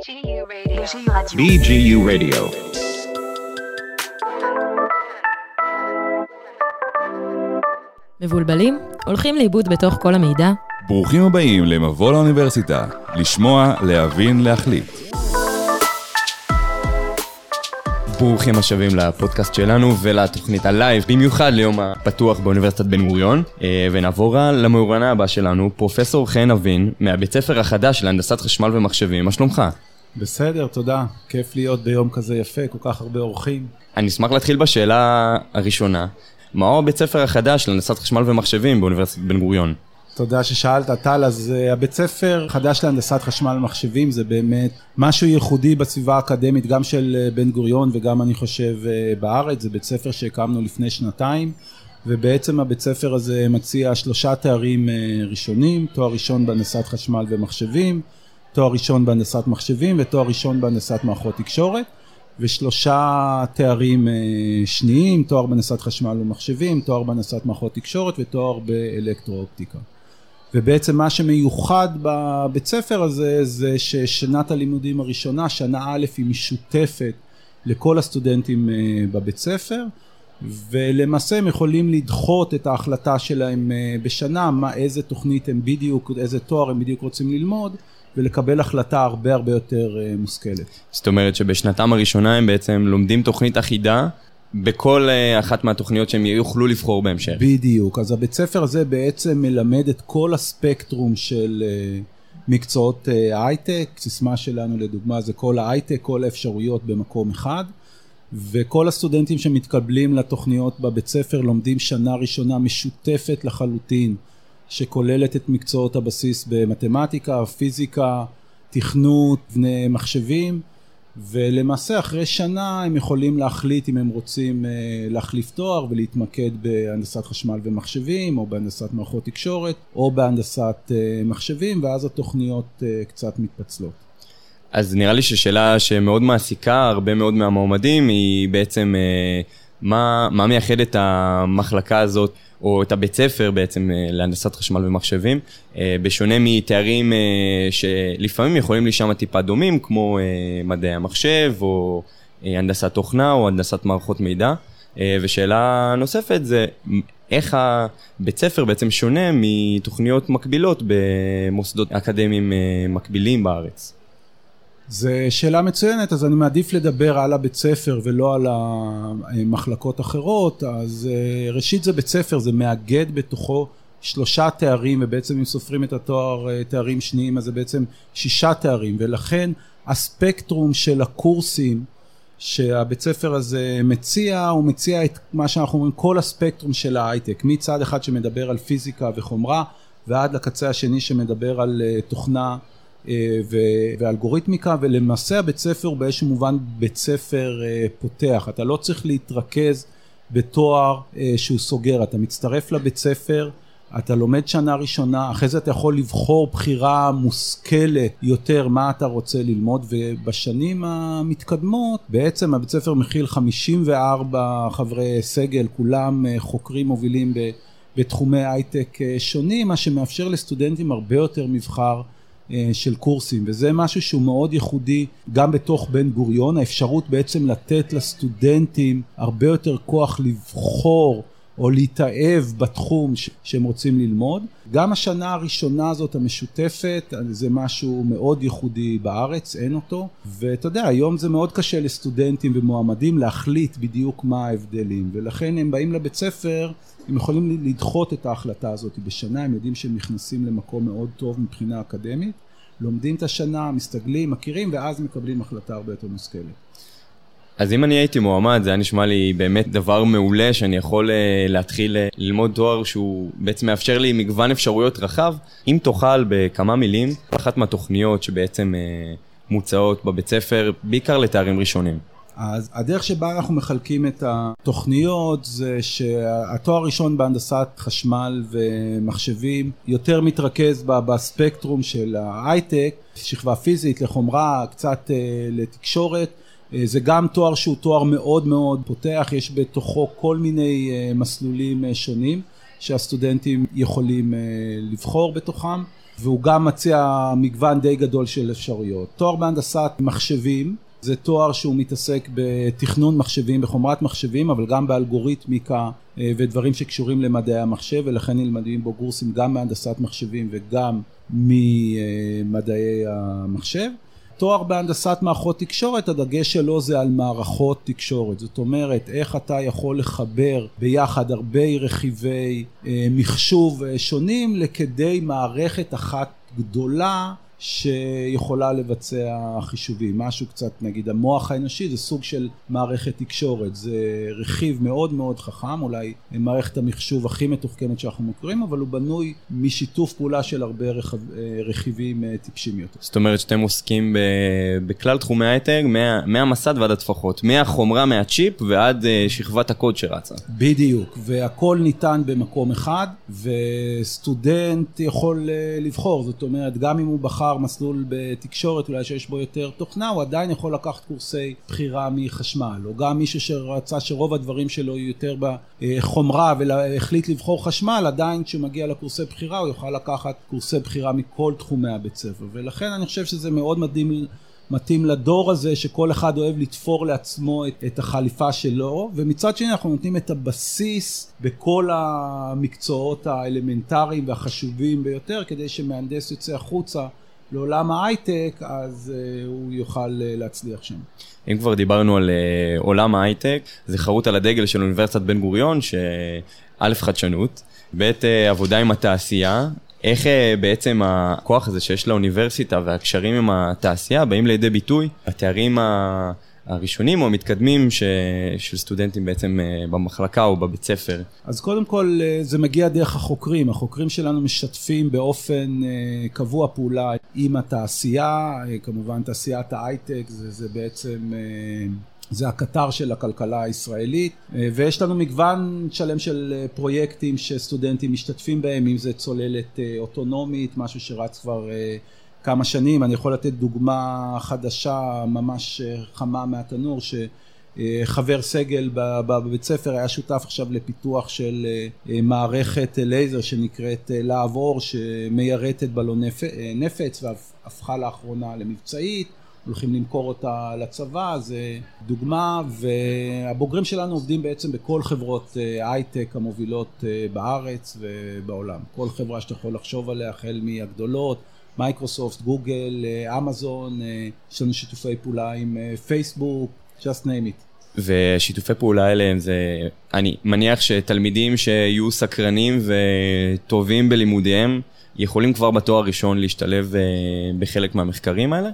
BGU Radio. BGU Radio. מבולבלים? הולכים לאיבוד בתוך כל המידע? ברוכים הבאים למבוא לאוניברסיטה, לשמוע, להבין, להחליט. ברוכים השבים לפודקאסט שלנו ולתוכנית הלייב, במיוחד ליום הפתוח באוניברסיטת בן גוריון. אה, ונעבור למרואיין הבא שלנו, פרופסור חן אבין, מהבית ספר החדש להנדסת חשמל ומחשבים, מה שלומך? בסדר, תודה. כיף להיות ביום כזה יפה, כל כך הרבה אורחים. אני אשמח להתחיל בשאלה הראשונה. מהו הבית ספר החדש להנדסת חשמל ומחשבים באוניברסיטת בן גוריון? תודה ששאלת, טל. אז uh, הבית ספר חדש להנדסת חשמל ומחשבים זה באמת משהו ייחודי בסביבה האקדמית, גם של uh, בן גוריון וגם אני חושב uh, בארץ. זה בית ספר שהקמנו לפני שנתיים, ובעצם הבית ספר הזה מציע שלושה תארים uh, ראשונים, תואר ראשון בהנדסת חשמל ומחשבים, תואר ראשון בהנדסת מחשבים ותואר ראשון בהנדסת מערכות תקשורת. ושלושה תארים שניים, תואר בהנדסת חשמל ומחשבים, תואר בהנדסת מערכות תקשורת ותואר באלקטרואופטיקה. ובעצם מה שמיוחד בבית ספר הזה זה ששנת הלימודים הראשונה, שנה א' היא משותפת לכל הסטודנטים בבית ספר ולמעשה הם יכולים לדחות את ההחלטה שלהם בשנה, מה, איזה תוכנית הם בדיוק, איזה תואר הם בדיוק רוצים ללמוד ולקבל החלטה הרבה הרבה יותר מושכלת. זאת אומרת שבשנתם הראשונה הם בעצם לומדים תוכנית אחידה בכל אחת מהתוכניות שהם יוכלו לבחור בהמשך. בדיוק, אז הבית ספר הזה בעצם מלמד את כל הספקטרום של מקצועות הייטק, סיסמה שלנו לדוגמה זה כל ההייטק, כל האפשרויות במקום אחד, וכל הסטודנטים שמתקבלים לתוכניות בבית ספר לומדים שנה ראשונה משותפת לחלוטין. שכוללת את מקצועות הבסיס במתמטיקה, פיזיקה, תכנות, בני מחשבים ולמעשה אחרי שנה הם יכולים להחליט אם הם רוצים להחליף תואר ולהתמקד בהנדסת חשמל ומחשבים או בהנדסת מערכות תקשורת או בהנדסת מחשבים ואז התוכניות קצת מתפצלות. אז נראה לי ששאלה שמאוד מעסיקה הרבה מאוד מהמועמדים היא בעצם מה, מה מייחד את המחלקה הזאת או את הבית ספר בעצם להנדסת חשמל ומחשבים, בשונה מתארים שלפעמים יכולים להישמע טיפה דומים, כמו מדעי המחשב, או הנדסת תוכנה, או הנדסת מערכות מידע. ושאלה נוספת זה, איך הבית ספר בעצם שונה מתוכניות מקבילות במוסדות אקדמיים מקבילים בארץ? זו שאלה מצוינת, אז אני מעדיף לדבר על הבית ספר ולא על המחלקות אחרות, אז ראשית זה בית ספר, זה מאגד בתוכו שלושה תארים ובעצם אם סופרים את התואר תארים שניים אז זה בעצם שישה תארים. ולכן הספקטרום של הקורסים שהבית ספר הזה מציע, הוא מציע את מה שאנחנו אומרים כל הספקטרום של ההייטק, מצד אחד שמדבר על פיזיקה וחומרה ועד לקצה השני שמדבר על תוכנה ואלגוריתמיקה ולמעשה הבית ספר הוא באיזשהו מובן בית ספר פותח, אתה לא צריך להתרכז בתואר שהוא סוגר, אתה מצטרף לבית ספר, אתה לומד שנה ראשונה, אחרי זה אתה יכול לבחור בחירה מושכלת יותר מה אתה רוצה ללמוד ובשנים המתקדמות בעצם הבית ספר מכיל 54 חברי סגל, כולם חוקרים מובילים בתחומי הייטק שונים, מה שמאפשר לסטודנטים הרבה יותר מבחר של קורסים וזה משהו שהוא מאוד ייחודי גם בתוך בן גוריון. האפשרות בעצם לתת לסטודנטים הרבה יותר כוח לבחור או להתאהב בתחום שהם רוצים ללמוד. גם השנה הראשונה הזאת המשותפת זה משהו מאוד ייחודי בארץ אין אותו. ואתה יודע היום זה מאוד קשה לסטודנטים ומועמדים להחליט בדיוק מה ההבדלים. ולכן הם באים לבית ספר הם יכולים לדחות את ההחלטה הזאת בשנה, הם יודעים שהם נכנסים למקום מאוד טוב מבחינה אקדמית, לומדים את השנה, מסתגלים, מכירים, ואז מקבלים החלטה הרבה יותר מושכלת. אז אם אני הייתי מועמד, זה היה נשמע לי באמת דבר מעולה, שאני יכול להתחיל ללמוד תואר שהוא בעצם מאפשר לי מגוון אפשרויות רחב. אם תוכל בכמה מילים, אחת מהתוכניות שבעצם מוצעות בבית ספר, בעיקר לתארים ראשונים. אז הדרך שבה אנחנו מחלקים את התוכניות זה שהתואר הראשון בהנדסת חשמל ומחשבים יותר מתרכז בספקטרום של ההייטק, שכבה פיזית לחומרה, קצת לתקשורת. זה גם תואר שהוא תואר מאוד מאוד פותח, יש בתוכו כל מיני מסלולים שונים שהסטודנטים יכולים לבחור בתוכם. והוא גם מציע מגוון די גדול של אפשרויות. תואר בהנדסת מחשבים זה תואר שהוא מתעסק בתכנון מחשבים, בחומרת מחשבים, אבל גם באלגוריתמיקה אה, ודברים שקשורים למדעי המחשב, ולכן נלמדים בו קורסים גם בהנדסת מחשבים וגם ממדעי המחשב. תואר בהנדסת מערכות תקשורת, הדגש שלו זה על מערכות תקשורת. זאת אומרת, איך אתה יכול לחבר ביחד הרבה רכיבי אה, מחשוב אה, שונים לכדי מערכת אחת גדולה שיכולה לבצע חישובים, משהו קצת נגיד המוח האנושי זה סוג של מערכת תקשורת, זה רכיב מאוד מאוד חכם, אולי מערכת המחשוב הכי מתוחכמת שאנחנו מכירים, אבל הוא בנוי משיתוף פעולה של הרבה רכב, רכיבים אה, טיפשים יותר. זאת אומרת שאתם עוסקים ב, בכלל תחומי הייטק, מה, מהמסד ועד הטפחות, מהחומרה מהצ'יפ ועד אה, שכבת הקוד שרצה. בדיוק, והכל ניתן במקום אחד, וסטודנט יכול אה, לבחור, זאת אומרת גם אם הוא בחר בחר מסלול בתקשורת אולי שיש בו יותר תוכנה, הוא עדיין יכול לקחת קורסי בחירה מחשמל, או גם מישהו שרצה שרוב הדברים שלו יהיו יותר בחומרה והחליט לבחור חשמל, עדיין כשהוא מגיע לקורסי בחירה הוא יוכל לקחת קורסי בחירה מכל תחומי הבית ספר, ולכן אני חושב שזה מאוד מדהים מתאים לדור הזה שכל אחד אוהב לתפור לעצמו את, את החליפה שלו ומצד שני אנחנו נותנים את הבסיס בכל המקצועות האלמנטריים והחשובים ביותר כדי שמהנדס יוצא החוצה לעולם ההייטק, אז uh, הוא יוכל uh, להצליח שם. אם כבר דיברנו על uh, עולם ההייטק, זה חרוט על הדגל של אוניברסיטת בן גוריון, שא' חדשנות, ב' עבודה עם התעשייה, איך בעצם הכוח הזה שיש לאוניברסיטה והקשרים עם התעשייה באים לידי ביטוי, התארים ה... הראשונים או המתקדמים ש... של סטודנטים בעצם אה, במחלקה או בבית ספר? אז קודם כל אה, זה מגיע דרך החוקרים, החוקרים שלנו משתפים באופן אה, קבוע פעולה עם התעשייה, כמובן תעשיית ההייטק זה, זה בעצם זה הקטר של הכלכלה הישראלית ויש לנו מגוון שלם של פרויקטים שסטודנטים משתתפים בהם אם זה צוללת אוטונומית משהו שרץ כבר כמה שנים. אני יכול לתת דוגמה חדשה ממש אה, חמה מהתנור שחבר סגל בבית ספר היה שותף עכשיו לפיתוח של אה, מערכת לייזר שנקראת אה, להב אור שמיירטת בלון נפץ והפכה לאחרונה למבצעית הולכים למכור אותה לצבא, זה דוגמה, והבוגרים שלנו עובדים בעצם בכל חברות הייטק המובילות בארץ ובעולם. כל חברה שאתה יכול לחשוב עליה, החל מהגדולות, מייקרוסופט, גוגל, אה, אמזון, אה, יש לנו שיתופי פעולה עם אה, פייסבוק, just name it. ושיתופי פעולה האלה זה, אני מניח שתלמידים שיהיו סקרנים וטובים בלימודיהם, יכולים כבר בתואר הראשון להשתלב בחלק מהמחקרים האלה?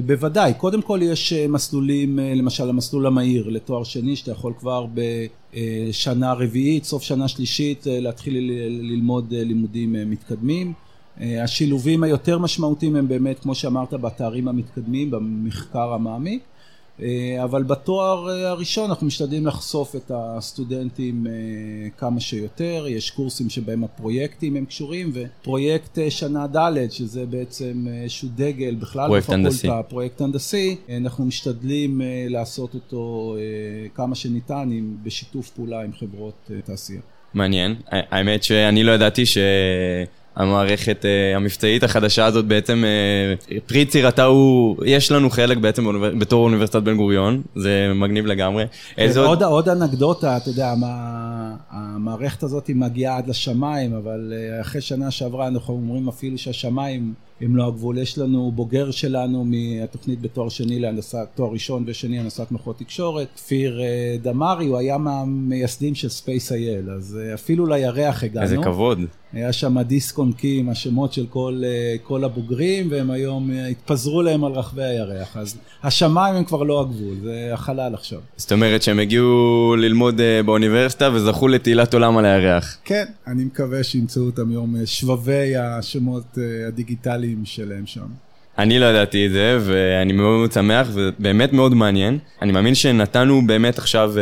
בוודאי, קודם כל יש מסלולים, למשל המסלול המהיר לתואר שני, שאתה יכול כבר בשנה רביעית, סוף שנה שלישית, להתחיל ללמוד לימודים מתקדמים. אה, השילובים היותר משמעותיים הם באמת, כמו שאמרת, בתארים המתקדמים, במחקר המעמיק, אה, אבל בתואר אה, הראשון אנחנו משתדלים לחשוף את הסטודנטים כמה שיותר, יש קורסים שבהם הפרויקטים הם קשורים, ופרויקט שנה ד', שזה בעצם איזשהו דגל בכלל בפקולטה, פרויקט הנדסי, אנחנו משתדלים לעשות אותו כמה שניתן בשיתוף פעולה עם חברות תעשייה. מעניין, האמת שאני לא ידעתי ש... המערכת uh, המבצעית החדשה הזאת בעצם, uh, פרי צירתה הוא, יש לנו חלק בעצם באוניבר... בתור אוניברסיטת בן גוריון, זה מגניב לגמרי. איזה עוד, עוד אנקדוטה, אתה יודע, מה, המערכת הזאת מגיעה עד לשמיים, אבל uh, אחרי שנה שעברה אנחנו אומרים אפילו שהשמיים הם לא הגבול. יש לנו בוגר שלנו מהתוכנית בתואר שני להנדסת, תואר ראשון ושני הנדסת מוחות תקשורת, כפיר דמארי, הוא היה מהמייסדים של ספייס.איי.אל, אז אפילו לירח הגענו. איזה כבוד. היה שם דיסק און קי עם השמות של כל, אה, כל הבוגרים, והם היום אה, התפזרו להם על רחבי הירח. אז השמיים הם כבר לא הגבול, זה החלל עכשיו. זאת אומרת שהם הגיעו ללמוד אה, באוניברסיטה וזכו לתהילת עולם על הירח. כן, אני מקווה שימצאו אותם יום שבבי השמות הדיגיטליים שלהם שם. אני לא ידעתי את זה, ואני מאוד שמח, ובאמת מאוד מעניין. אני מאמין שנתנו באמת עכשיו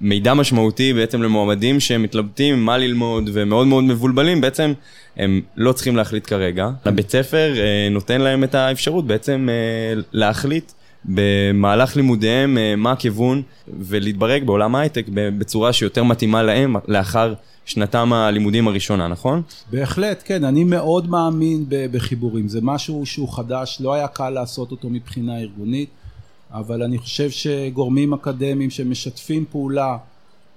מידע משמעותי בעצם למועמדים שמתלבטים מה ללמוד ומאוד מאוד מבולבלים, בעצם הם לא צריכים להחליט כרגע. הבית ספר אה, נותן להם את האפשרות בעצם אה, להחליט במהלך לימודיהם אה, מה הכיוון ולהתברג בעולם ההייטק בצורה שיותר מתאימה להם לאחר שנתם הלימודים הראשונה, נכון? בהחלט, כן, אני מאוד מאמין בחיבורים, זה משהו שהוא חדש, לא היה קל לעשות אותו מבחינה ארגונית, אבל אני חושב שגורמים אקדמיים שמשתפים פעולה,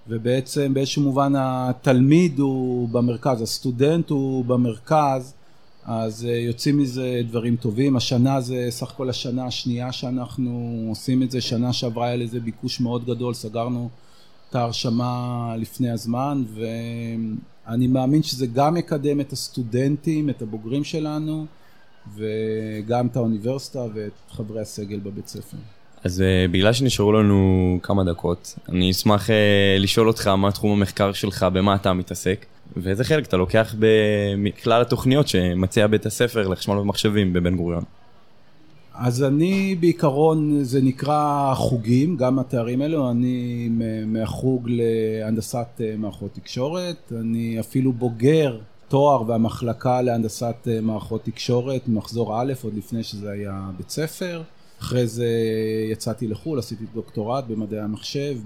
ובעצם באיזשהו מובן התלמיד הוא במרכז, הסטודנט הוא במרכז, אז אה, יוצאים מזה דברים טובים. השנה זה סך הכל השנה השנייה שאנחנו עושים את זה, שנה שעברה היה לזה ביקוש מאוד גדול, סגרנו את ההרשמה לפני הזמן, ואני מאמין שזה גם יקדם את הסטודנטים, את הבוגרים שלנו, וגם את האוניברסיטה ואת חברי הסגל בבית ספר. אז uh, בגלל שנשארו לנו כמה דקות, אני אשמח uh, לשאול אותך מה תחום המחקר שלך, במה אתה מתעסק, ואיזה חלק אתה לוקח בכלל התוכניות שמציע בית הספר לחשמל ומחשבים בבן גוריון. אז אני בעיקרון, זה נקרא חוגים, גם התארים האלו, אני מהחוג להנדסת אה, מערכות תקשורת, אני אפילו בוגר תואר והמחלקה להנדסת מערכות תקשורת, מחזור א', עוד לפני שזה היה בית ספר. אחרי זה יצאתי לחו"ל, עשיתי דוקטורט במדעי המחשב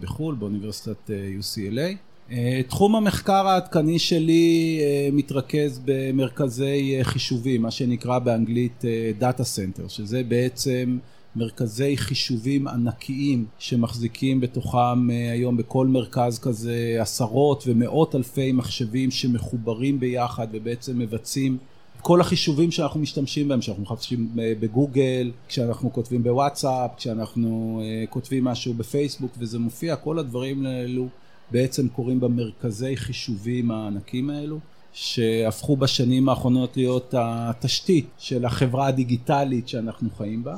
בחו"ל, באוניברסיטת אה, UCLA. אה, תחום המחקר העדכני שלי אה, מתרכז במרכזי חישובים, מה שנקרא באנגלית Data Center, שזה בעצם מרכזי חישובים ענקיים שמחזיקים בתוכם היום בכל מרכז כזה עשרות ומאות אלפי מחשבים שמחוברים ביחד ובעצם מבצעים כל החישובים שאנחנו משתמשים בהם, שאנחנו מחפשים אה, בגוגל, כשאנחנו כותבים בוואטסאפ, כשאנחנו אה, כותבים משהו בפייסבוק וזה מופיע, כל הדברים האלו בעצם קורים במרכזי חישובים הענקים האלו, שהפכו בשנים האחרונות להיות התשתית של החברה הדיגיטלית שאנחנו חיים בה.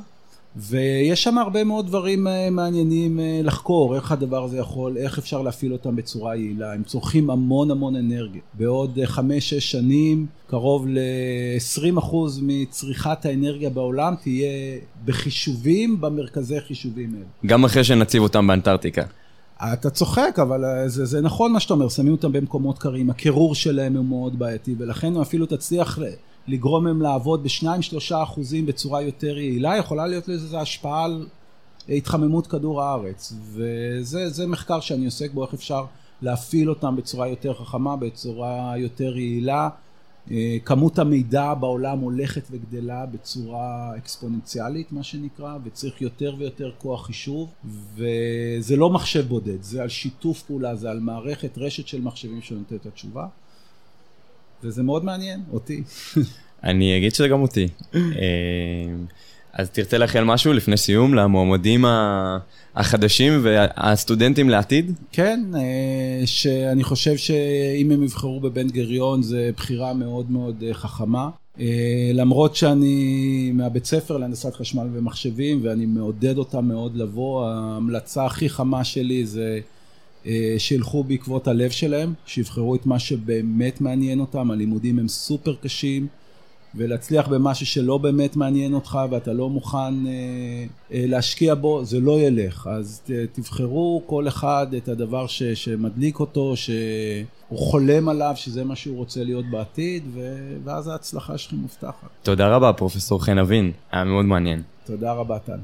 ויש שם הרבה מאוד דברים אה, מעניינים אה, לחקור, איך הדבר הזה יכול, איך אפשר להפעיל אותם בצורה יעילה, הם צורכים המון המון אנרגיה. בעוד אה, חמש-שש שנים, קרוב ל-20% מצריכת האנרגיה בעולם תהיה בחישובים במרכזי חישובים האלה. גם אחרי שנציב אותם באנטארקטיקה. אתה צוחק, אבל זה, זה נכון מה שאתה אומר, שמים אותם במקומות קרים, הקירור שלהם הוא מאוד בעייתי, ולכן אפילו תצליח לגרום להם לעבוד בשניים שלושה אחוזים בצורה יותר יעילה, יכולה להיות לזה השפעה על התחממות כדור הארץ. וזה מחקר שאני עוסק בו, איך אפשר להפעיל אותם בצורה יותר חכמה, בצורה יותר יעילה. אה, כמות המידע בעולם הולכת וגדלה בצורה אקספוננציאלית מה שנקרא וצריך יותר ויותר כוח חישוב וזה לא מחשב בודד זה על שיתוף פעולה זה על מערכת רשת של מחשבים שנותנת את התשובה וזה מאוד מעניין, אותי. אני אגיד שזה גם אותי. אה, אז תרצה לאחל משהו לפני סיום למועמדים החדשים והסטודנטים לעתיד? כן, אה, שאני חושב שאם הם יבחרו בבן גריון זה בחירה מאוד מאוד אה, חכמה. למרות שאני מהבית ספר להנדסת חשמל ומחשבים ואני מעודד אותם מאוד לבוא, ההמלצה הכי חמה שלי זה שילכו בעקבות הלב שלהם, שיבחרו את מה שבאמת מעניין אותם, הלימודים הם סופר קשים, ולהצליח במשהו שלא באמת מעניין אותך ואתה לא מוכן אה, אה, להשקיע בו, זה לא ילך. אז תבחרו כל אחד את הדבר ש, שמדליק אותו, שהוא חולם עליו, שזה מה שהוא רוצה להיות בעתיד, ו, ואז ההצלחה שלכם מובטחת. תודה רבה, פרופסור חן אבין, היה מאוד מעניין. תודה רבה, טל.